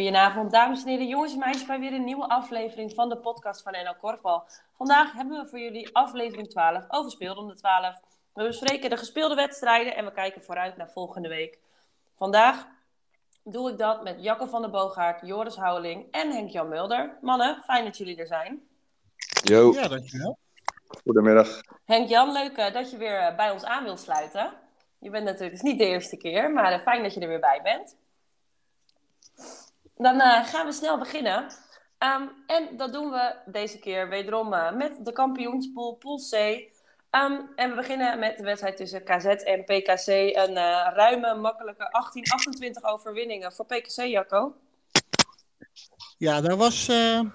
Goedenavond, dames en heren, jongens en meisjes, bij weer een nieuwe aflevering van de podcast van NL Korfbal. Vandaag hebben we voor jullie aflevering 12 over speelronde 12. We bespreken de gespeelde wedstrijden en we kijken vooruit naar volgende week. Vandaag doe ik dat met Jacco van der Boogaard, Joris Houweling en Henk-Jan Mulder. Mannen, fijn dat jullie er zijn. Yo. Ja, dankjewel. Goedemiddag. Henk-Jan, leuk uh, dat je weer uh, bij ons aan wilt sluiten. Je bent natuurlijk dus niet de eerste keer, maar uh, fijn dat je er weer bij bent. Dan uh, gaan we snel beginnen. Um, en dat doen we deze keer wederom uh, met de kampioenspool, Pool C. Um, en we beginnen met de wedstrijd tussen KZ en PKC. Een uh, ruime, makkelijke 18-28 overwinningen voor PKC, Jacco. Ja, daar was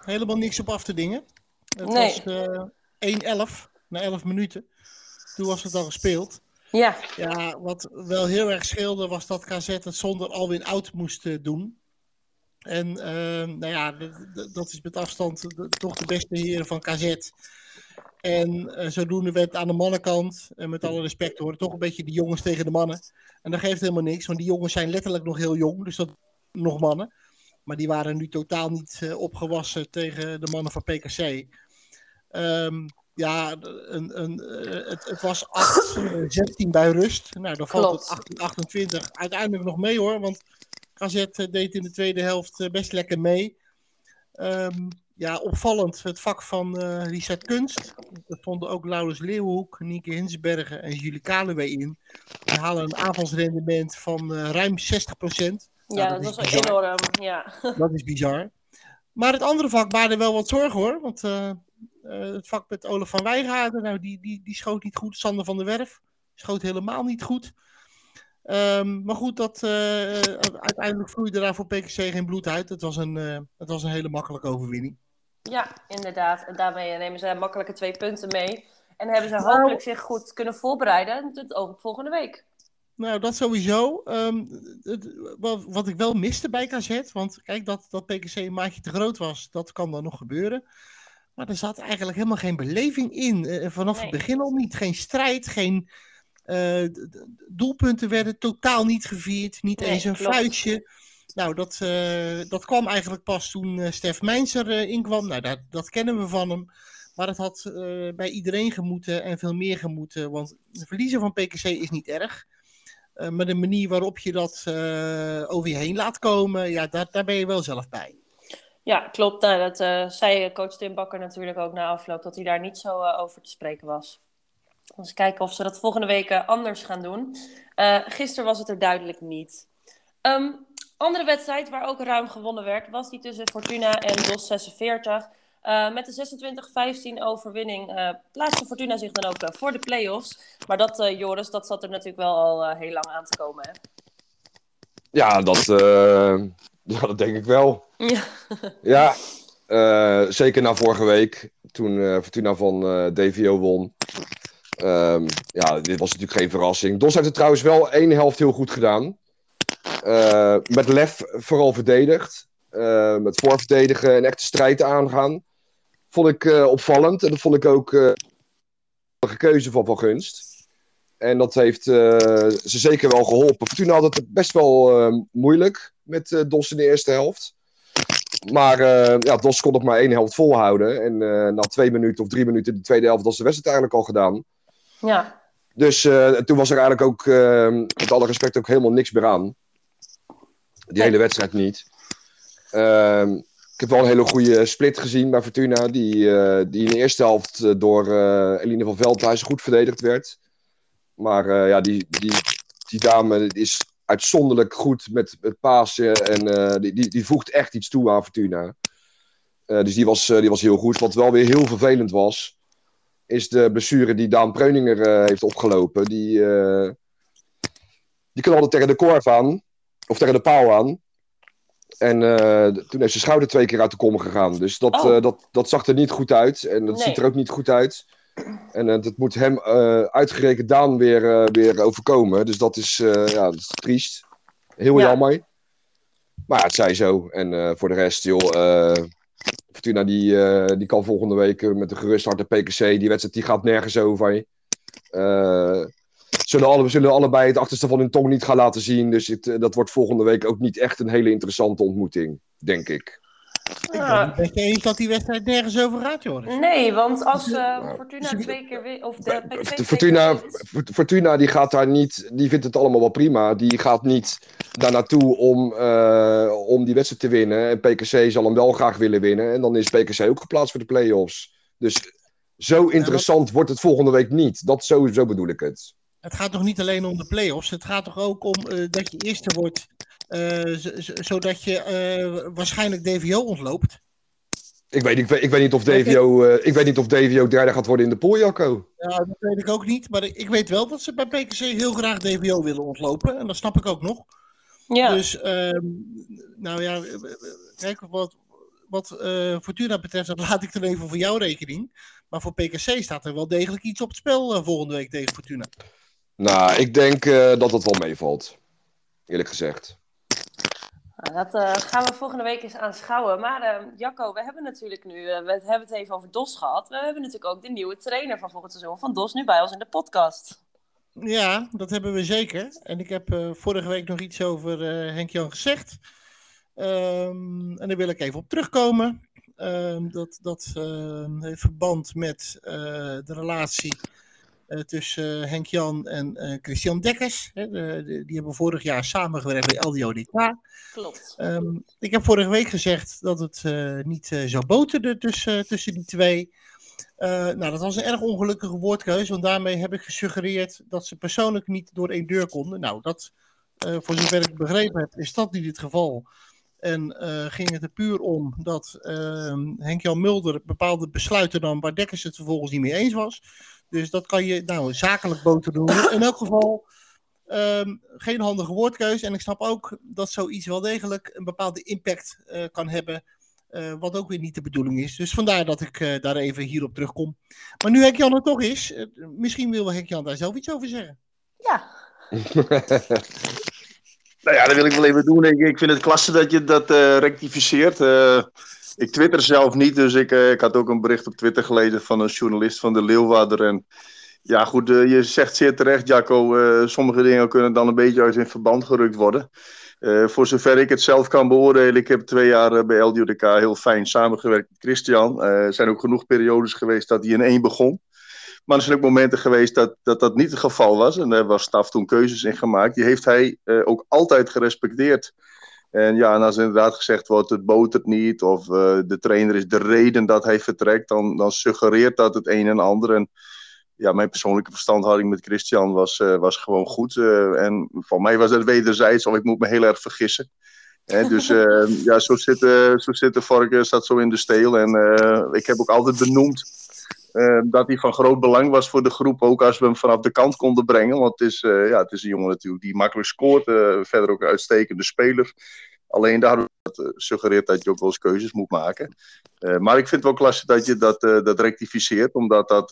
helemaal niks op af te dingen. Het Nee. was 1-11 na 11 minuten. Toen was het al gespeeld. Ja, Ja, wat wel heel erg scheelde was dat KZ het zonder Alwin Oud moest eh, doen. En eh, nou ja, dat is met afstand de- toch de beste heren van KZ. En eh, zodoende werd aan de mannenkant, en met alle respect hoor, toch een beetje de jongens tegen de mannen. En dat geeft helemaal niks, want die jongens zijn letterlijk nog heel jong, dus dat nog mannen. Maar die waren nu totaal niet eh, opgewassen tegen de mannen van PKC. Ehm, ja, een, een, eh, het, het was 8-16 bij rust. Nou, dan valt Klopt. het 18-28 uiteindelijk nog mee hoor. Want KZ eh, deed in de tweede helft eh, best lekker mee. Ehm, ja, opvallend het vak van Richard Kunst. Er stonden ook Laurens Leeuwenhoek, Nieke Hinsbergen en Julie Kaluwe in. Die halen een aanvalsrendement van ruim 60%. ja Nou, dat, dat was is wel bizar. enorm. Ja. Dat is bizar. Maar het andere vak baarde wel wat zorgen hoor. Want het vak met Olaf van Wijngaarden, nou, die, die, die schoot niet goed. Sander van der Werf schoot helemaal niet goed. Ehm, maar goed, dat, eh, uiteindelijk vloeide daar voor PKC geen bloed uit. Het was een, eh, het was een hele makkelijke overwinning. ja, inderdaad. En daarmee nemen ze makkelijke twee punten mee. En hebben ze Nou- hopelijk zich goed kunnen voorbereiden tot volgende week. Nou, dat sowieso. Ehm, het, wat, wat ik wel miste bij KZ, want kijk, dat, dat PKC een maatje te groot was, dat kan dan nog gebeuren. Maar er zat eigenlijk helemaal geen beleving in. Eh, vanaf Nee. het begin al niet. Geen strijd, geen eh, doelpunten werden totaal niet gevierd. Niet Nee, eens een klopt. fluitje. Nou, dat, eh, dat kwam eigenlijk pas toen eh, Stef er eh, inkwam. Nou, dat, dat kennen we van hem. Maar het had bij iedereen gemoeten en veel meer gemoeten. Want de verliezen van PKC is niet erg. Maar de manier waarop je dat over je heen laat komen, ja, daar, daar ben je wel zelf bij. Ja, klopt. Nou, dat zei coach Tim Bakker natuurlijk ook na afloop, dat hij daar niet zo over te spreken was. Dus kijken of ze dat volgende week anders gaan doen. Eh gisteren was het er duidelijk niet. Ehm, andere wedstrijd waar ook ruim gewonnen werd, was die tussen Fortuna en DOS 46. Eh, met de 26-15 overwinning eh, plaatste Fortuna zich dan ook voor de play-offs. Maar dat, Joris, dat zat er natuurlijk wel al heel lang aan te komen. Hè? Ja, dat, ja, dat denk ik wel. Ja. Ja, zeker na vorige week, toen Fortuna van DVO won. Ehm, ja, dit was natuurlijk geen verrassing. Dos heeft het trouwens wel één helft heel goed gedaan. Eh, met lef vooral verdedigd. Eh, met voorverdedigen en echte strijd aangaan. Vond ik eh, opvallend. En dat vond ik ook een keuze van Van Gunst. En dat heeft ze zeker wel geholpen. Fortuna had het best wel eh, moeilijk met Dos in de eerste helft. Maar ja, Dos kon nog maar één helft volhouden. En na twee minuten of drie minuten in de tweede helft was de wedstrijd eigenlijk al gedaan. Ja, Dus eh, toen was er eigenlijk ook, eh, met alle respect, ook helemaal niks meer aan. Die Nee. hele wedstrijd niet. Ehm, ik heb wel een hele goede split gezien bij Fortuna. Die, eh, die in de eerste helft eh, door Eline van Veldhuizen goed verdedigd werd. Maar ja, die, die, die dame is uitzonderlijk goed met het pasen. En die, die, die voegt echt iets toe aan Fortuna. Dus die was, die was heel goed. Wat wel weer heel vervelend was, is de blessure die Daan Preuninger eh, heeft opgelopen. Die, eh die altijd tegen de korf aan. Of tegen de paal aan. En eh, toen heeft zijn schouder twee keer uit de kom gegaan. Dus dat, Oh. dat, dat zag er niet goed uit. En dat Nee. ziet er ook niet goed uit. En dat moet hem uitgerekend Daan weer, weer overkomen. Dus dat is, ja, dat is triest. Heel Ja. jammer. Maar ja, het zij zo. En voor de rest, joh. Fortuna die, eh, die kan volgende week eh, met een gerust hart de PKC. Die wedstrijd die gaat nergens over. Eh zullen, alle, zullen allebei het achterste van hun tong niet gaan laten zien. Dus het, dat wordt volgende week ook niet echt een hele interessante ontmoeting. denk ik. Ik eens dat die wedstrijd nergens over gaat, Joris. Nee, want als uh, Nou, Fortuna twee keer wint, of de Fortuna, Fortuna die gaat daar niet, die vindt het allemaal wel prima. Die gaat niet daar naartoe om, eh, om die wedstrijd te winnen. En PKC zal hem wel graag willen winnen. En dan is PKC ook geplaatst voor de play-offs. Dus zo interessant wordt het volgende week niet. Dat sowieso bedoel ik het. Het gaat toch niet alleen om de play-offs. Het gaat toch ook om eh, dat je eerste wordt. eh, zodat je eh, waarschijnlijk DVO ontloopt. Ik weet, ik weet, ik weet niet of DVO, eh, ik weet niet of DVO derde gaat worden in de pool, Jacco. Ja, dat weet ik ook niet. Maar ik weet wel dat ze bij PKC heel graag DVO willen ontlopen. En dat snap ik ook nog. Ja, Dus, ehm, nou ja, kijk, wat, wat eh, Fortuna betreft, dat laat ik dan even voor jouw rekening. Maar voor PKC staat er wel degelijk iets op het spel volgende week tegen Fortuna. Nou, ik denk eh, dat het wel meevalt. Eerlijk gezegd. Nou, dat eh, gaan we volgende week eens aanschouwen. Maar eh, Jacco, we hebben natuurlijk nu, eh, we hebben het even over DOS gehad. We hebben natuurlijk ook de nieuwe trainer van volgend seizoen van DOS nu bij ons in de podcast. Ja, dat hebben we zeker. En ik heb eh, vorige week nog iets over eh Henk-Jan gezegd. Ehm, en daar wil ik even op terugkomen. Ehm, dat dat ehm, heeft verband met eh, de relatie eh, tussen Henk-Jan en eh, Christian Dekkers. Hè, de- de- die hebben vorig jaar samengewerkt bij LDODK. Klopt. Ehm, ik heb vorige week gezegd dat het eh, niet zou boteren tussen, tussen die twee. Nou, dat was een erg ongelukkige woordkeuze, want daarmee heb ik gesuggereerd dat ze persoonlijk niet door één deur konden. Nou, dat, voor zover ik begrepen heb, is dat niet het geval. En ging het er puur om dat ehm, Henk-Jan Mulder bepaalde besluiten nam waar Dekkers het vervolgens niet mee eens was. Dus dat kan je nou zakelijk boter doen. In elk geval ehm, geen handige woordkeus. En ik snap ook dat zoiets wel degelijk een bepaalde impact eh, kan hebben. eh, wat ook weer niet de bedoeling is. Dus vandaar dat ik eh, daar even hierop terugkom. Maar nu Henk-Jan er toch is, misschien wil Henk-Jan daar zelf iets over zeggen. Ja, Nou ja, dat wil ik wel even doen. Ik, ik vind het klasse dat je dat eh, rectificeert. Ik twitter zelf niet, dus ik, eh, ik had ook een bericht op Twitter gelezen van een journalist van de Leeuwarder. En ja, goed, eh, je zegt zeer terecht, Jacco. eh, sommige dingen kunnen dan een beetje uit in verband gerukt worden. Voor zover ik het zelf kan beoordelen, ik heb twee jaar bij LDODK heel fijn samengewerkt met Christian. Er zijn ook genoeg periodes geweest dat hij in één begon. Maar er zijn ook momenten geweest dat, dat dat niet het geval was. En daar was staf toen keuzes in gemaakt. Die heeft hij ook altijd gerespecteerd. En ja, en als inderdaad gezegd wordt, het botert niet, of eh, de trainer is de reden dat hij vertrekt, dan, dan suggereert dat het een en ander. En ja, mijn persoonlijke verstandhouding met Christian was, eh, was gewoon goed. eh, en voor mij was het wederzijds, of ik moet me heel erg vergissen. Dus ja, zo zit, zo zit de varken, staat zo in de steel. En ik heb ook altijd benoemd eh, dat hij van groot belang was voor de groep, ook als we hem vanaf de kant konden brengen. Want het is, eh, ja, het is een jongen natuurlijk die makkelijk scoort, eh, verder ook een uitstekende speler. Alleen daardoor eh, suggereert dat je ook wel eens keuzes moet maken. Maar ik vind het wel klasse dat je dat, dat rectificeert, omdat dat,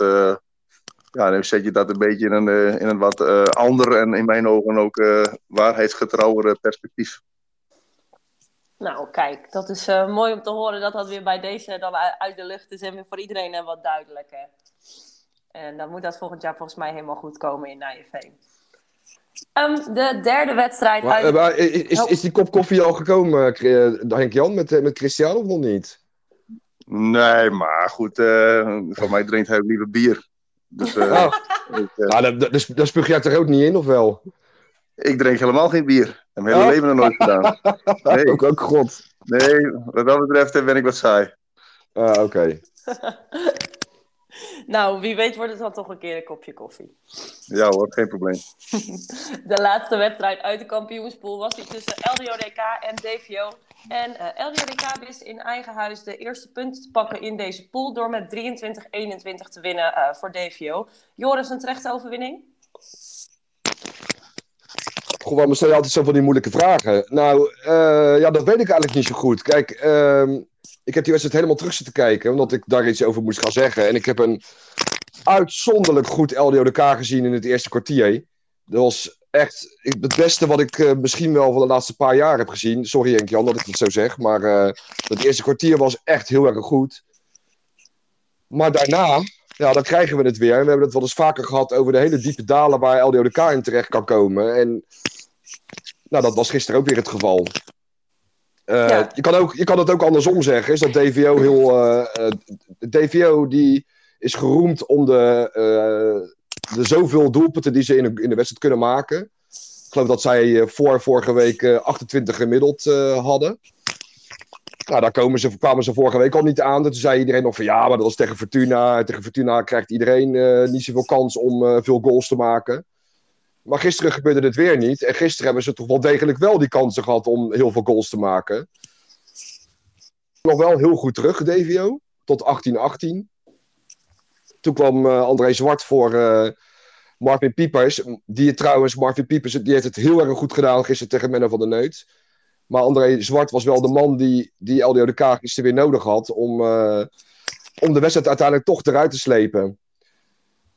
ja, dan zet je dat een beetje in een, in een wat eh, ander en in mijn ogen ook eh waarheidsgetrouwere perspectief. Nou kijk, dat is eh, mooi om te horen dat dat weer bij deze dan uit de lucht is en weer voor iedereen eh, wat duidelijker. En dan moet dat volgend jaar volgens mij helemaal goed komen in Nijeveen. Ehm de derde wedstrijd Maar, uit... eh, maar is, is, is die kop koffie al gekomen, Henk-Jan, met, met Christian of nog niet? Nee, maar goed, eh voor mij drinkt hij liever bier. Dus eh, Oh. ik, Nou, daar, daar, daar spuug jij er ook niet in, of wel? Ik drink helemaal geen bier. Ik heb mijn hele Oh. leven nog nooit gedaan. Nee. Ook, ook god. Nee, wat dat betreft eh, ben ik wat saai. Ah, oké. Nou, wie weet wordt het dan toch een keer een kopje koffie. Ja hoor, geen probleem. De laatste wedstrijd uit de kampioenspool was die tussen LDODK en DVO. En eh LDODK wist in eigen huis de eerste punten te pakken in deze pool door met 23-21 te winnen eh, voor DVO. Joris, een terechte overwinning? Goh, waarom stel je altijd zo van die moeilijke vragen? Nou, eh, ja, dat weet ik eigenlijk niet zo goed. Kijk, ehm, ik heb die wedstrijd helemaal terug zitten kijken, omdat ik daar iets over moest gaan zeggen. En ik heb een uitzonderlijk goed LDODK gezien in het eerste kwartier. Dat was echt het beste wat ik eh, misschien wel van de laatste paar jaar heb gezien. Sorry Henk-Jan dat ik het zo zeg, maar eh het eerste kwartier was echt heel erg goed. Maar daarna, ja, dan krijgen we het weer. En we hebben het wel eens vaker gehad over de hele diepe dalen waar LDODK in terecht kan komen. En nou, dat was gisteren ook weer het geval. Eh, Ja. je, kan ook, je kan het ook andersom zeggen. Is dat DVO heel. eh, eh, DVO die is geroemd om de, de zoveel doelpunten die ze in, de- in de wedstrijd kunnen maken. Ik geloof dat zij voor vorige week eh, 28 gemiddeld hadden. Nou, daar komen ze, kwamen ze vorige week al niet aan. Toen zei iedereen nog van ja, maar dat was tegen Fortuna. Tegen Fortuna krijgt iedereen niet zoveel kans om veel goals te maken. Maar gisteren gebeurde dit weer niet. En gisteren hebben ze toch wel degelijk wel die kansen gehad om heel veel goals te maken. Nog wel heel goed terug, DVO. Tot 18-18. Toen kwam eh, André Zwart voor eh, Marvin Piepers. Die trouwens, Marvin Piepers, die heeft het heel erg goed gedaan gisteren tegen Menno van der Neut. Maar André Zwart was wel de man die, die LDODK gisteren weer nodig had om, eh, om de wedstrijd uiteindelijk toch eruit te slepen.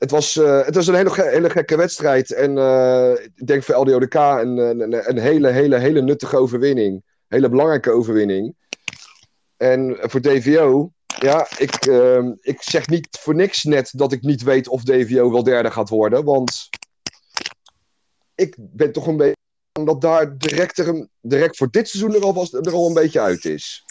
Het was, eh, het was een hele, hele gekke wedstrijd. En eh, ik denk voor LDODK een, een, een hele, hele, hele nuttige overwinning. Hele belangrijke overwinning. En voor DVO, ja, ik, eh, ik zeg niet voor niks net dat ik niet weet of DVO wel derde gaat worden. Want ik ben toch een beetje bang dat daar direct, er direct voor dit seizoen er al, was, er al een beetje uit is.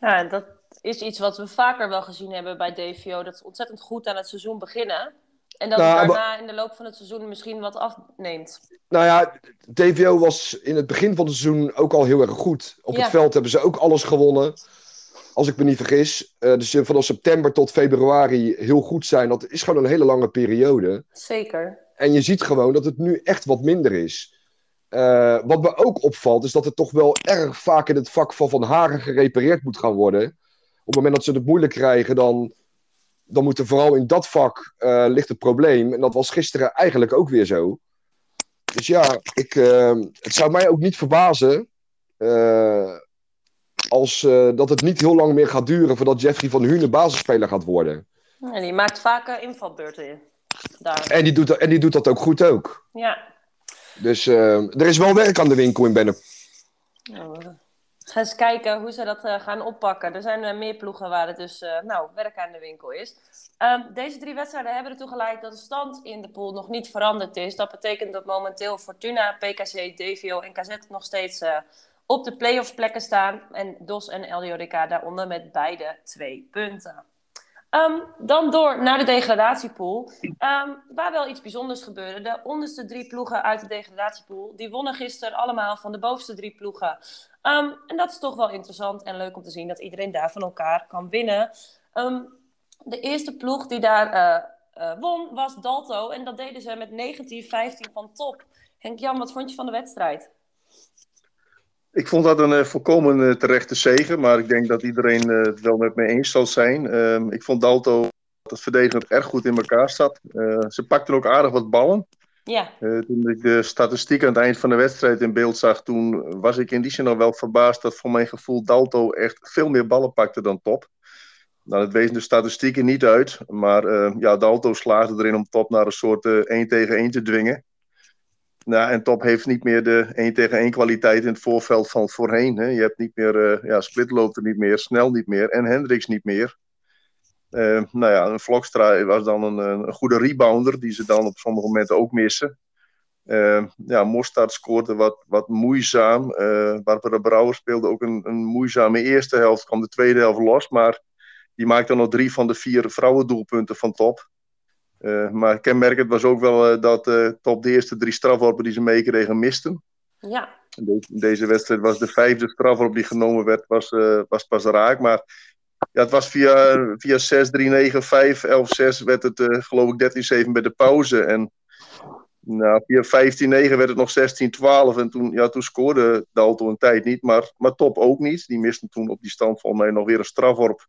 Ja, dat is iets wat we vaker wel gezien hebben bij DVO. Dat ze ontzettend goed aan het seizoen beginnen. En dat Nou, het maar- daarna in de loop van het seizoen misschien wat afneemt. Nou ja, DVO was in het begin van het seizoen ook al heel erg goed. Op Ja. het veld hebben ze ook alles gewonnen. Als ik me niet vergis. Eh, dus vanaf september tot februari heel goed zijn. Dat is gewoon een hele lange periode. Zeker. En je ziet gewoon dat het nu echt wat minder is. Eh, wat me ook opvalt, is dat het toch wel erg vaak in het vak van Van Haren gerepareerd moet gaan worden. Op het moment dat ze het moeilijk krijgen, dan, dan moet er vooral in dat vak eh, ligt het probleem. En dat was gisteren eigenlijk ook weer zo. Dus ja, ik, eh, het zou mij ook niet verbazen eh, als eh, dat het niet heel lang meer gaat duren voordat Jeffrey van Hunen basisspeler gaat worden. En die maakt vaak eh, invalbeurten in. Daar. En die doet, dat- en die doet dat ook goed ook. Ja. Dus eh, er is wel werk aan de winkel in Bennep. We gaan eens kijken hoe ze dat eh, gaan oppakken. Er zijn eh, meer ploegen waar het dus eh, nou, werk aan de winkel is. Ehm, deze drie wedstrijden hebben ertoe geleid dat de stand in de pool nog niet veranderd is. Dat betekent dat momenteel Fortuna, PKC, DVO en KZ nog steeds op de playoffs plekken staan. En DOS en LDODK daaronder met beide twee punten. Ehm, dan door naar de degradatiepool. Ehm, waar wel iets bijzonders gebeurde. De onderste drie ploegen uit de degradatiepool. Die wonnen gisteren allemaal van de bovenste drie ploegen. Ehm, en dat is toch wel interessant en leuk om te zien dat iedereen daar van elkaar kan winnen. Ehm, de eerste ploeg die daar eh, eh, won was Dalto. En dat deden ze met 19-15 van top. Henk-Jan, wat vond je van de wedstrijd? Ik vond dat een eh, volkomen terechte zege, maar ik denk dat iedereen het wel met me eens zal zijn. Ehm, ik vond Dalto dat het verdedigend erg goed in elkaar zat. Ze pakten ook aardig wat ballen. Ja, Eh, toen ik de statistiek aan het eind van de wedstrijd in beeld zag, toen was ik in die zin wel verbaasd dat voor mijn gevoel Dalto echt veel meer ballen pakte dan Top. Nou, dat wezen de statistieken niet uit, maar eh, ja, Dalto slaagde erin om Top naar een soort 1 tegen 1 te dwingen. Nou, en Top heeft niet meer de 1 tegen 1 kwaliteit in het voorveld van voorheen. Hè. Je hebt niet meer, ja, Split loopt er niet meer, Snel niet meer en Hendricks niet meer. Eh, nou ja, een Vlokstra was dan een, een goede rebounder, die ze dan op sommige momenten ook missen. Eh, ja, Mostard scoorde wat, wat moeizaam. Eh Barbara Brouwer speelde ook een, een moeizame eerste helft, kwam de tweede helft los, maar die maakte nog drie van de vier vrouwendoelpunten van top. Eh, maar kenmerkend was ook wel dat top de eerste drie strafworpen die ze meekregen misten. ja. Deze, deze wedstrijd was de vijfde strafworp die genomen werd, was, was pas raak. Maar ja, het was via, via 6, 3, 9, 5, 11, 6 werd het eh, geloof ik 13, 7 bij de pauze. En nou, via 15, 9 werd het nog 16, 12. En toen, ja, toen scoorde Dalton een tijd niet, maar, maar Top ook niet. Die miste toen op die stand volgens nog weer een strafworp.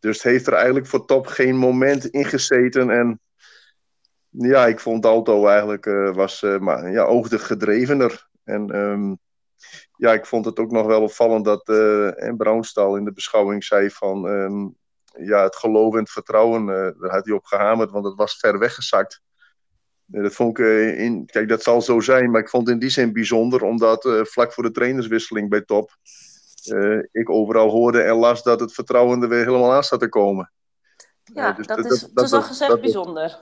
Dus het heeft er eigenlijk voor Top geen moment in gezeten. En ja, ik vond Dalto eigenlijk eh, was eh, maar, ja, oogde gedrevener. En ehm, ja, ik vond het ook nog wel opvallend dat eh en Brounstal in de beschouwing zei van ehm, ja, het geloof en het vertrouwen, eh, daar had hij op gehamerd, want het was ver weggezakt. Eh, dat vond ik eh, in, kijk, dat zal zo zijn, maar ik vond het in die zin bijzonder, omdat eh, vlak voor de trainerswisseling bij Top eh, ik overal hoorde en las dat het vertrouwen er weer helemaal aan staat te komen. Ja, Eh, dus dat dat- is dat- dat, is al gezegd bijzonder.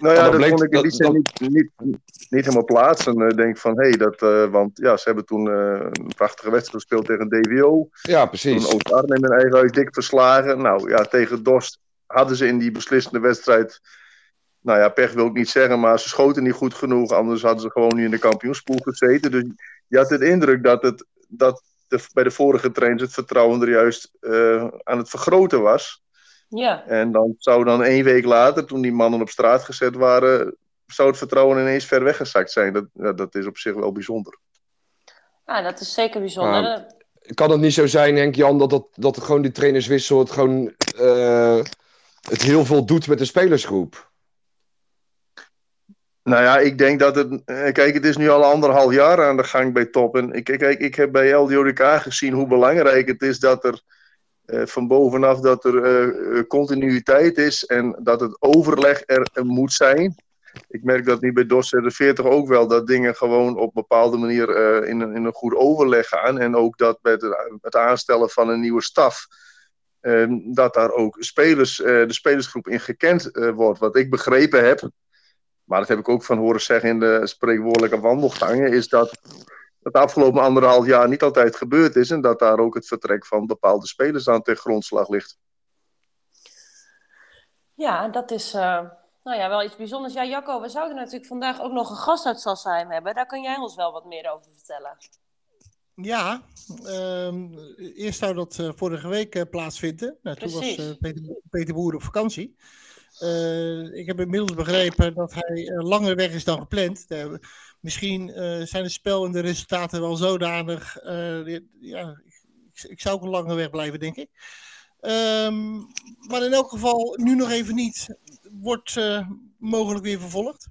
Nou ja, dat bleek- vond ik in die zin niet, niet, niet helemaal plaatsen. Ik denk van, hé, dat, eh, want ja, ze hebben toen eh, een prachtige wedstrijd gespeeld tegen DWO. Ja, Toen precies. Oost-Arnhem in eigen huis dik verslagen. Nou ja, tegen Dorst hadden ze in die beslissende wedstrijd... Nou ja, pech wil ik niet zeggen, maar ze schoten niet goed genoeg. Anders hadden ze gewoon niet in de kampioenspoel gezeten. Dus je had de indruk dat, het, dat de, bij de vorige trainers het vertrouwen er juist eh, aan het vergroten was. Ja, En dan zou dan één week later, toen die mannen op straat gezet waren... zou het vertrouwen ineens ver weggezakt zijn. Dat, ja, dat is op zich wel bijzonder. ah, dat is zeker bijzonder. Ja. Kan het niet zo zijn, Henk-Jan, dat, dat, dat gewoon die trainerswissel het gewoon eh, het heel veel doet met de spelersgroep? Nou ja, ik denk dat het. eh, Kijk, het is nu al anderhalf jaar aan de gang bij top. En ik, kijk, ik heb bij LDODK gezien hoe belangrijk het is dat er van bovenaf dat er eh, eh, continuïteit is en dat het overleg er, moet zijn. Ik merk dat nu bij DOS 40 ook wel, dat dingen gewoon op bepaalde manier eh, in, een, in een goed overleg gaan. En ook dat bij het, aanstellen van een nieuwe staf, eh, dat daar ook spelers, eh, de spelersgroep in gekend eh, wordt. Wat ik begrepen heb, maar dat heb ik ook van horen zeggen in de spreekwoordelijke wandelgangen, is dat het de afgelopen anderhalf jaar niet altijd gebeurd is en dat daar ook het vertrek van bepaalde spelers aan ten grondslag ligt. Ja, dat is eh, nou ja, wel iets bijzonders. Ja, Jacco, we zouden natuurlijk vandaag ook nog een gast uit Sassheim hebben. Daar kun jij ons wel wat meer over vertellen. Ja, ehm, eerst zou dat eh, vorige week eh, plaatsvinden. Nou, toen was eh, Peter, Peter Boer op vakantie. Eh, ik heb inmiddels begrepen dat hij eh, langer weg is dan gepland. Misschien eh, zijn het spel en de resultaten wel zodanig. eh, ja, ik, ik zou ook een langer weg blijven, denk ik. Ehm, maar in elk geval, nu nog even niet. Wordt eh, mogelijk weer vervolgd.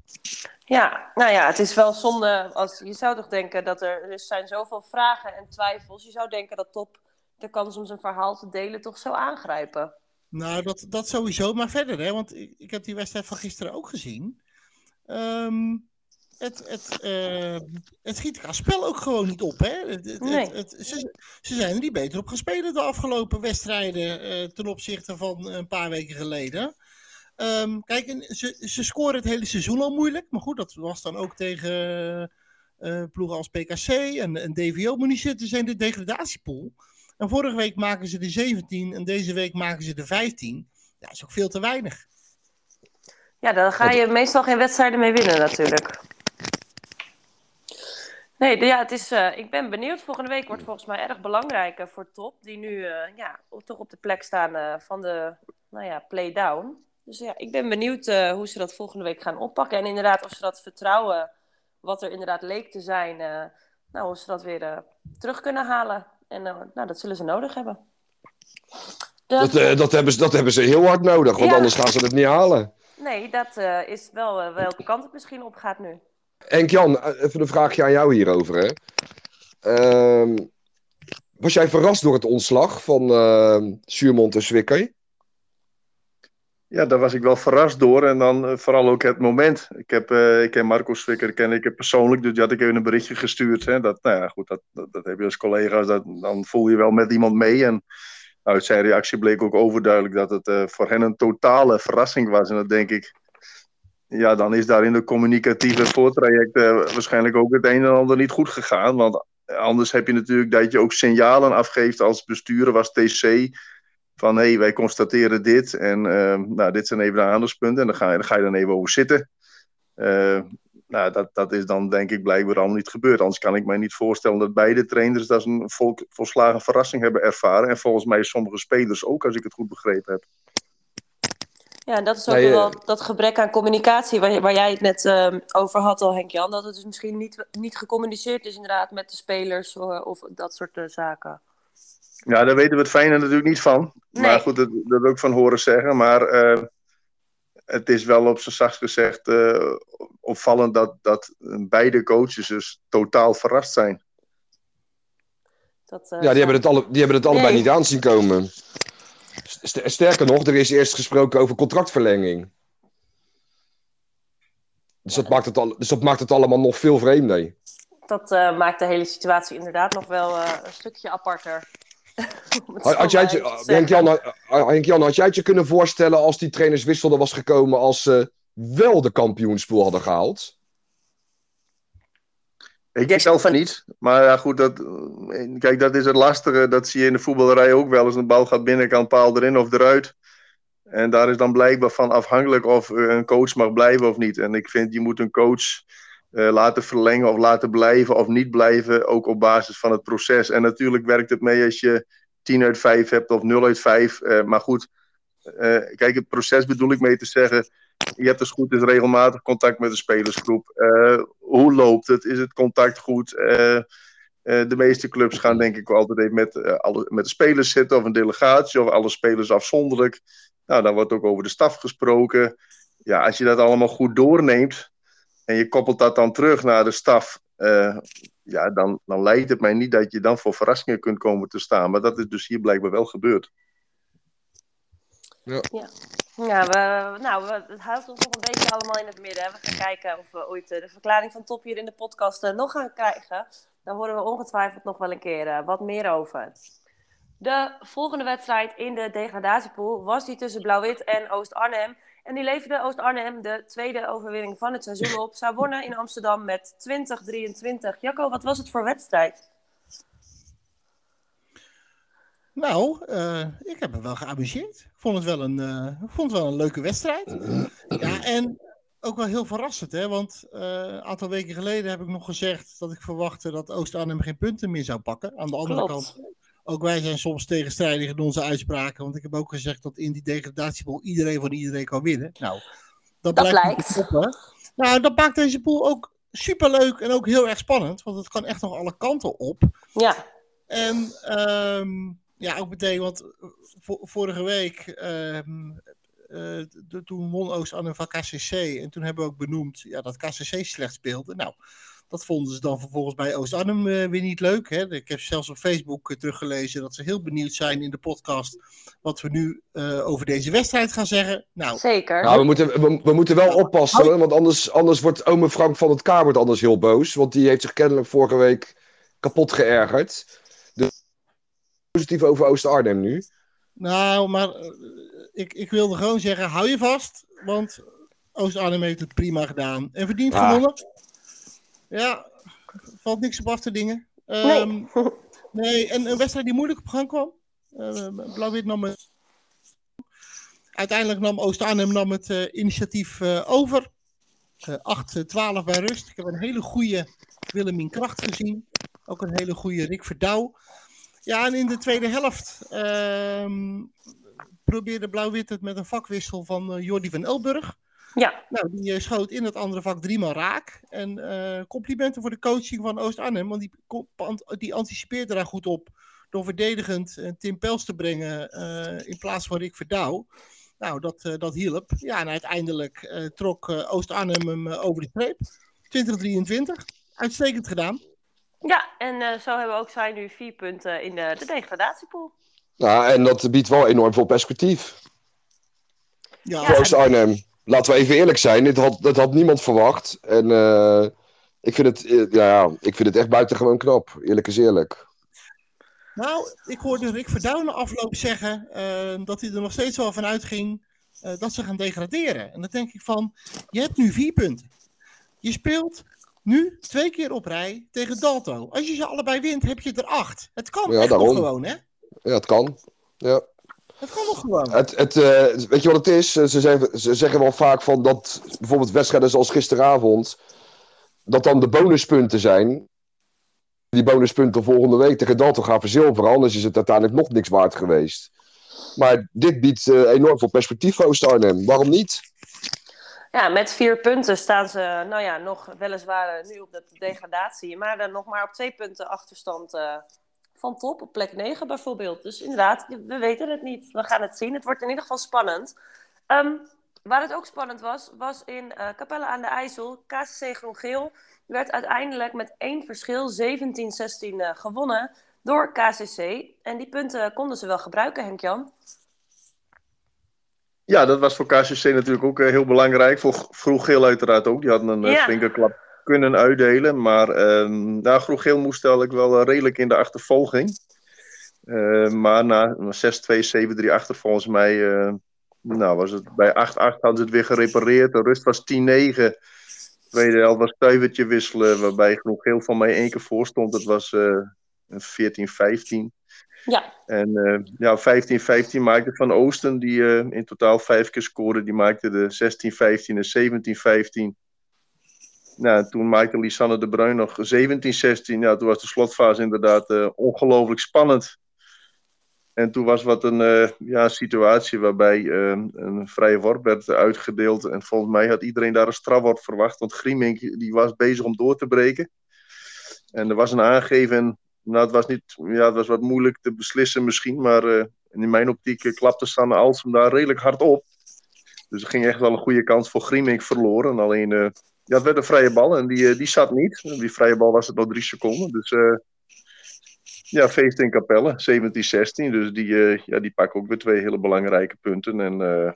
Ja, nou ja, het is wel zonde. Als, je zou toch denken dat er, er zijn zoveel vragen en twijfels. Je zou denken dat Top de kans om zijn verhaal te delen toch zou aangrijpen. Nou, dat, dat sowieso. Maar verder, hè, want ik, ik heb die wedstrijd van gisteren ook gezien. Ehm, het, het, eh, het schiet qua spel ook gewoon niet op. Hè? Het, het- Nee. het- het- ze, ze zijn er niet beter op gespeeld de afgelopen wedstrijden eh, ten opzichte van een paar weken geleden. Ehm, kijk, en ze, ze scoren het hele seizoen al moeilijk. Maar goed, dat was dan ook tegen eh, ploegen als PKC en, en DVO. Maar nu zitten ze in de degradatiepool. En vorige week maken ze de 17 en deze week maken ze de 15. Ja, dat is ook veel te weinig. Ja, daar ga je meestal geen wedstrijden mee winnen natuurlijk. Nee, ja, het is, eh, ik ben benieuwd. Volgende week wordt volgens mij erg belangrijk eh, voor Top. Die nu eh, ja, toch op de plek staan van de nou ja, play-down. Dus ja, ik ben benieuwd hoe ze dat volgende week gaan oppakken. En inderdaad of ze dat vertrouwen, wat er inderdaad leek te zijn, nou, of ze dat weer terug kunnen halen. En nou, dat zullen ze nodig hebben. Dat, eh, dat, hebben ze, dat hebben ze heel hard nodig, want Ja. anders gaan ze het niet halen. Nee, dat is wel welke kant het misschien op gaat nu. Henk-Jan, eh, even een vraagje aan jou hierover. Hè. Ehm, was jij verrast door het ontslag van uh, Suurmond en Zwicker? Ja, daar was ik wel verrast door. En dan eh, vooral ook het moment. Ik, heb, eh, ik ken Marco Swikker ken ik persoonlijk, dus die had ik even een berichtje gestuurd. Hè, dat, nou ja, goed, dat, dat, heb je als collega's, dat, dan voel je wel met iemand mee. En uit zijn reactie bleek ook overduidelijk dat het voor hen een totale verrassing was. En dat denk ik, ja, dan is daar in de communicatieve voortraject eh, waarschijnlijk ook het een en ander niet goed gegaan. Want anders heb je natuurlijk dat je ook signalen afgeeft als bestuurder, was TC van hé, hey, wij constateren dit en uh, nou, dit zijn even de aandachtspunten en dan ga je, dan even over zitten. Uh, nou, dat, dat is dan denk ik blijkbaar allemaal niet gebeurd. Anders kan ik mij niet voorstellen dat beide trainers dat een vol, volslagen verrassing hebben ervaren. En volgens mij sommige spelers ook, als ik het goed begrepen heb. Ja, en dat is ook nee, wel dat gebrek aan communicatie waar, waar jij het net uh, over had al, Henk-Jan. Dat het dus misschien niet, niet gecommuniceerd is inderdaad met de spelers of, of dat soort uh, zaken. Ja, daar weten we het fijne natuurlijk niet van. Nee. Maar goed, dat, dat ook van horen zeggen. Maar uh, het is wel op zijn zachtst gezegd uh, opvallend dat, dat beide coaches dus totaal verrast zijn. Dat, uh, ja, die hebben, het alle, die hebben het allebei nee. niet aanzien komen. Sterker nog, er is eerst gesproken over contractverlenging. Dus dat, maakt het al, dus dat maakt het allemaal nog veel vreemder. Dat maakt de hele situatie inderdaad nog wel een stukje aparter. Had jij, Henk-Jan, Henk had jij het je kunnen voorstellen als die trainerswissel er was gekomen als uh, wel de kampioenspool hadden gehaald. Ik denk zelf niet. Maar ja, goed, dat, kijk, dat is het lastige. Dat zie je in de voetballerij ook wel eens. Een bal gaat binnenkant paal erin of eruit. En daar is dan blijkbaar van afhankelijk of een coach mag blijven of niet. En ik vind, je moet een coach uh, laten verlengen of laten blijven of niet blijven. Ook op basis van het proces. En natuurlijk werkt het mee als je 10 uit 5 hebt of 0 uit 5. Uh, maar goed, kijk, het proces bedoel ik mee te zeggen je hebt dus goed is regelmatig contact met de spelersgroep. Uh, hoe loopt het? Is het contact goed? Uh, uh, de meeste clubs gaan denk ik altijd even met, alle, met de spelers zitten of een delegatie of alle spelers afzonderlijk. Nou, dan wordt ook over de staf gesproken. Ja, als je dat allemaal goed doorneemt en je koppelt dat dan terug naar de staf, ja, dan, dan lijkt het mij niet dat je dan voor verrassingen kunt komen te staan. Maar dat is dus hier blijkbaar wel gebeurd. Ja. ja. Ja, we, nou, we, het houdt ons nog een beetje allemaal in het midden. We gaan kijken of we ooit de verklaring van Top hier in de podcast nog gaan krijgen. Daar horen we ongetwijfeld nog wel een keer wat meer over. De volgende wedstrijd in de degradatiepool was die tussen Blauw-Wit en Oost-Arnhem. En die leverde Oost-Arnhem de tweede overwinning van het seizoen op. Zij wonnen in Amsterdam met 20-23. Jacco, wat was het voor wedstrijd? Nou, uh, ik heb me wel geamuseerd. Ik vond het wel een, uh, vond het wel een leuke wedstrijd. Ja, en ook wel heel verrassend, hè? Want uh, een aantal weken geleden heb ik nog gezegd dat ik verwachtte dat Oost-Arnhem geen punten meer zou pakken. Aan de andere Klopt. kant, ook wij zijn soms tegenstrijdig in onze uitspraken. Want ik heb ook gezegd dat in die degradatiebol iedereen van iedereen kan winnen. Nou, dat, dat blijkt. Op, nou, dat maakt deze pool ook superleuk en ook heel erg spannend. Want het kan echt nog alle kanten op. Ja. En um, ja, ook meteen, want eh, vorige week, uh, uh, toen won Oost-Arnhem van KCC. En toen hebben we ook benoemd ja, dat KCC slecht speelde. Nou, dat vonden ze dan vervolgens bij Oost-Arnhem uh, weer niet leuk. Hè? Ik heb zelfs op Facebook teruggelezen dat ze heel benieuwd zijn in de podcast wat we nu over deze wedstrijd gaan zeggen. Nou, Zeker. Nou, we, moeten, we, we moeten wel oppassen, want anders, anders wordt ome Frank van het Kamer anders heel boos. Want die heeft zich kennelijk vorige week kapot geërgerd positief over Oost-Arnhem nu. Nou, maar uh, ik, ik wilde gewoon zeggen, hou je vast. Want Oost-Arnhem heeft het prima gedaan. En verdient ah. gewonnen. Ja, valt niks op af te dingen. Um, nee. nee, en een wedstrijd die moeilijk op gang kwam. Uh, Blauw-wit nam het... Uiteindelijk nam Oost-Arnhem nam het uh, initiatief uh, over. 8-12 bij rust. Ik heb een hele goede Willemien Kracht gezien. Ook een hele goede Rick Verdouw. Ja, en in de tweede helft uh, probeerde Blauw-Wit het met een vakwissel van uh, Jordi van Elburg. Ja. Nou, die uh, schoot in het andere vak driemaal raak. En uh, complimenten voor de coaching van Oost-Arnhem, want die, die anticipeerde daar goed op. Door verdedigend Tim Pels te brengen in plaats van Rick Verdouw. Nou, dat, dat hielp. Ja, en uiteindelijk trok Oost-Arnhem hem over de streep. 2023. Uitstekend gedaan. Ja, en uh, zo hebben ook zij nu vier punten in de, de degradatiepool. Ja, en dat biedt wel enorm veel perspectief. Ja. Voor Oost Arnhem. Laten we even eerlijk zijn, dit had, dat had niemand verwacht. En uh, ik, vind het, uh, ja, ik vind het echt buitengewoon knap, eerlijk is eerlijk. Nou, ik hoorde Rick Verdouwen afloop zeggen dat hij er nog steeds wel van uitging dat ze gaan degraderen. En dan denk ik van, je hebt nu vier punten. Je speelt nu twee keer op rij tegen Dalto. Als je ze allebei wint, heb je er acht. Het kan ja, echt nog gewoon, hè? Ja, het kan. Ja. Het kan nog gewoon. Het, het, uh, weet je wat het is? Ze zeggen, ze zeggen wel vaak van dat bijvoorbeeld wedstrijden zoals gisteravond, dat dan de bonuspunten zijn. Die bonuspunten volgende week tegen Dalto gaan verzilveren, anders is het uiteindelijk nog niks waard geweest. Maar dit biedt uh, enorm veel perspectief voor Oost-Arnhem. Waarom niet? Ja, met vier punten staan ze, nou ja, nog weliswaar eh, nu op de degradatie, maar dan nog maar op twee punten achterstand uh, van top, op plek 9 bijvoorbeeld. Dus inderdaad, we weten het niet. We gaan het zien. Het wordt in ieder geval spannend. Um, waar het ook spannend was, was in uh, aan de IJssel. KCC Groen-Geel werd uiteindelijk met één verschil 17-16 uh, gewonnen door KCC. En die punten konden ze wel gebruiken, Henk-Jan. Ja, dat was voor KCC natuurlijk ook uh, heel belangrijk. Voor Vroeg-Geel uiteraard ook. Die hadden een uh, ja. flinke klap kunnen uitdelen. Maar uh, nou, Vroeg-Geel moest eigenlijk wel uh, redelijk in de achtervolging. maar na 6-2, 7-3 achter volgens mij nou was het bij 8-8 hadden ze het weer gerepareerd. De rust was 10-9. Tweede helft was stuivertje wisselen, waarbij genoeg geel van mij één keer voor stond. Dat was uh, 14-15. Ja. En uh, ja, 15-15 maakte Van Oosten, die uh, in totaal vijf keer scoorde, die maakte de 16-15 en 17-15. Nou, toen maakte Lisanne de Bruin nog 17-16. Ja, toen was de slotfase inderdaad uh, ongelooflijk spannend. En toen was wat een ja, situatie waarbij een vrije worp werd uitgedeeld. En volgens mij had iedereen daar een strafwoord verwacht. Want Griemink die was bezig om door te breken. En er was een aangeven nou, het was, niet, ja, het was wat moeilijk te beslissen misschien, maar uh, in mijn optiek uh, klapte Sanne Alsem daar redelijk hard op. Dus er ging echt wel een goede kans voor Griemink verloren. Alleen, uh, ja, het werd een vrije bal en die, die zat niet. Die vrije bal was het nog drie seconden. Dus ja, feest in Capelle, 17-16. Dus die, ja, die pakken ook weer twee hele belangrijke punten. En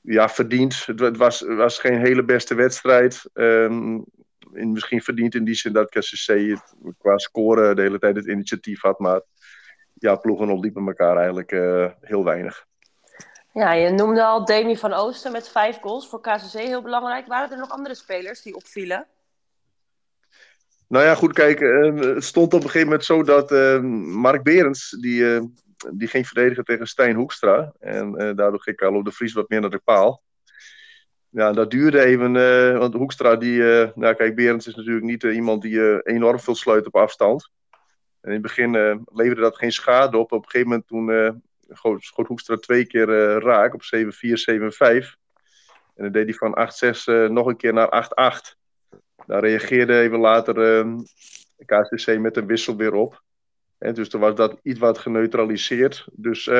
ja, verdiend. Het, was, was geen hele beste wedstrijd. Um, in, misschien verdiend in die zin dat KCC qua scoren de hele tijd het initiatief had. Maar ja, ploegen ontliepen elkaar eigenlijk uh, heel weinig. Ja, je noemde al Demi van Oosten met vijf goals voor KCC heel belangrijk. Waren er nog andere spelers die opvielen? Nou ja, goed, kijk, uh, het stond op een gegeven moment zo dat uh, Mark Berends, die, die ging verdedigen tegen Stijn Hoekstra. En daardoor ging Carlo de Vries wat meer naar de paal ja, dat duurde even. Uh, want Hoekstra, die. Uh, nou, kijk, Berends is natuurlijk niet uh, iemand die enorm veel sluit op afstand. En in het begin leverde dat geen schade op. Op een gegeven moment toen schoot Hoekstra twee keer raak op 7-4, 7-5. En dan deed hij van 8-6 nog een keer naar 8-8. Daar reageerde even later KCC met een wissel weer op. En dus toen was dat iets wat geneutraliseerd. Dus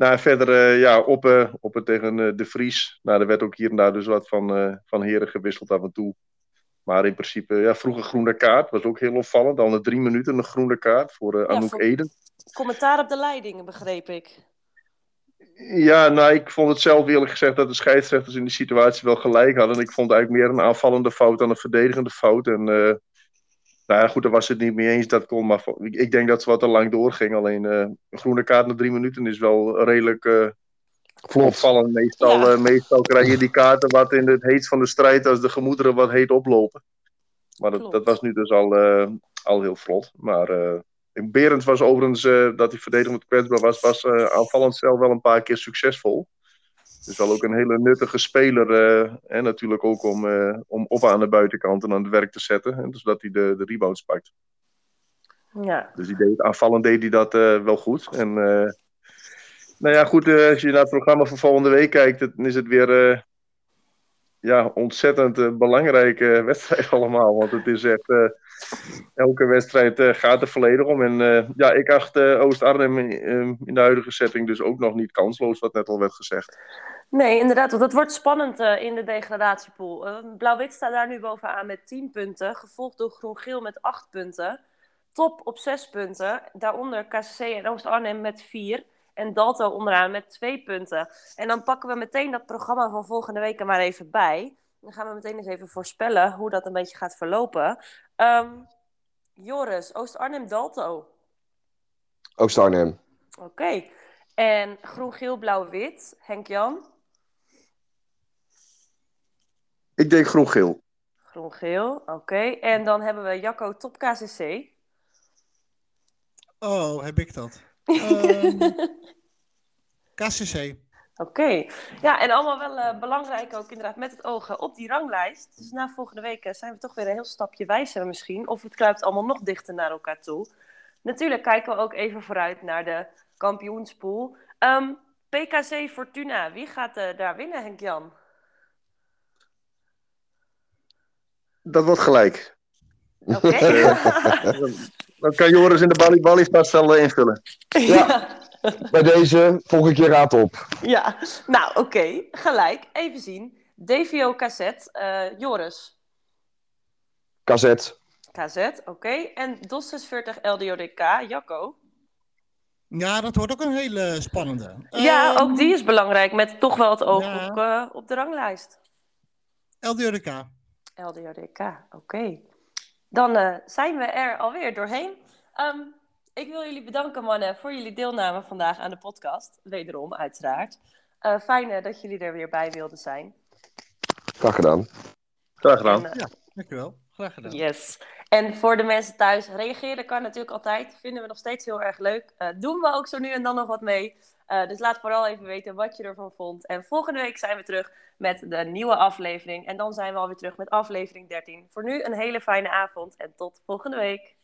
nou, verder uh, ja, op, op tegen uh, De Vries. Nou, er werd ook hier en daar dus wat van, van heren gewisseld af en toe. Maar in principe, ja, vroeger groene kaart. Was ook heel opvallend. Dan de drie minuten een groene kaart voor Anouk ja, Eden. Commentaar op de leiding, begreep ik. Ja, nou, ik vond het zelf eerlijk gezegd dat de scheidsrechters in die situatie wel gelijk hadden. Ik vond eigenlijk meer een aanvallende fout dan een verdedigende fout. En nou ja, goed, daar was het niet mee eens. Dat kon, maar ik denk dat ze wat te lang doorging. Alleen uh, een groene kaart na drie minuten is wel redelijk uh, opvallend. Meestal, ja. uh, meestal krijg je die kaarten wat in het heet van de strijd als de gemoederen wat heet oplopen. Maar dat, dat was nu dus al, al heel vlot. Maar Berends was overigens, dat hij verdedigend kwetsbaar was, was aanvallend zelf wel een paar keer succesvol. Dus wel ook een hele nuttige speler. Uh, en natuurlijk ook om, uh, om op aan de buitenkant en aan het werk te zetten. En dus dat hij de, de rebounds pakt. Ja. Dus die deed, aanvallend deed hij dat uh, wel goed. En nou ja, goed, als je naar het programma van volgende week kijkt, dan is het weer ja, ontzettend belangrijke wedstrijd allemaal. Want het is echt elke wedstrijd gaat er volledig om. En ja, ik acht Oost-Arnhem in, in, de huidige setting dus ook nog niet kansloos, wat net al werd gezegd. Nee, inderdaad. Want dat wordt spannend in de degradatiepool. Blauw-wit staat daar nu bovenaan met 10 punten, gevolgd door Groen-Geel met 8 punten. Top op 6 punten. Daaronder KCC en Oost-Arnhem met 4. En Dalto onderaan met 2 punten. En dan pakken we meteen dat programma van volgende week er maar even bij. Dan gaan we meteen eens even voorspellen hoe dat een beetje gaat verlopen. Um, Joris, Oost-Arnhem-Dalto. Oost-Arnhem. Oké. Okay. En groen-geel-blauw-wit, Henk-Jan? Ik denk groen-geel. Groen-geel, oké. Okay. En dan hebben we Jacco Top KCC. Oh, heb ik dat? um, KCC. Oké, ja, en allemaal wel uh, belangrijk ook inderdaad met het oog op die ranglijst. Dus na volgende week uh, zijn we toch weer een heel stapje wijzer misschien. Of het kruipt allemaal nog dichter naar elkaar toe. Natuurlijk kijken we ook even vooruit naar de kampioenspool. Um, PKC Fortuna, wie gaat uh, daar winnen, Henk-Jan? Dat wordt gelijk. Oké. Okay. Dan kan Joris in de ballie wel invullen. Ja. Bij deze volgende keer raad op. Ja, nou oké, okay. gelijk. Even zien. DVO cassette, uh, Joris. Cassette. Cassette, oké. Okay. En DOS 46 LDODK, Jacco. Ja, dat wordt ook een hele spannende. Ja, um, ook die is belangrijk, met toch wel het oog ja. op, uh, op de ranglijst. LDODK. LDODK, oké. Okay. Dan uh, zijn we er alweer doorheen. Um, ik wil jullie bedanken, mannen, voor jullie deelname vandaag aan de podcast. Wederom, uiteraard. Uh, fijn dat jullie er weer bij wilden zijn. Graag gedaan. Graag gedaan. En, uh, ja, dankjewel. Graag gedaan. Yes. En voor de mensen thuis, reageren kan natuurlijk altijd. Vinden we nog steeds heel erg leuk. Uh, doen we ook zo nu en dan nog wat mee. Uh, dus laat vooral even weten wat je ervan vond. En volgende week zijn we terug met de nieuwe aflevering. En dan zijn we alweer terug met aflevering 13. Voor nu een hele fijne avond en tot volgende week.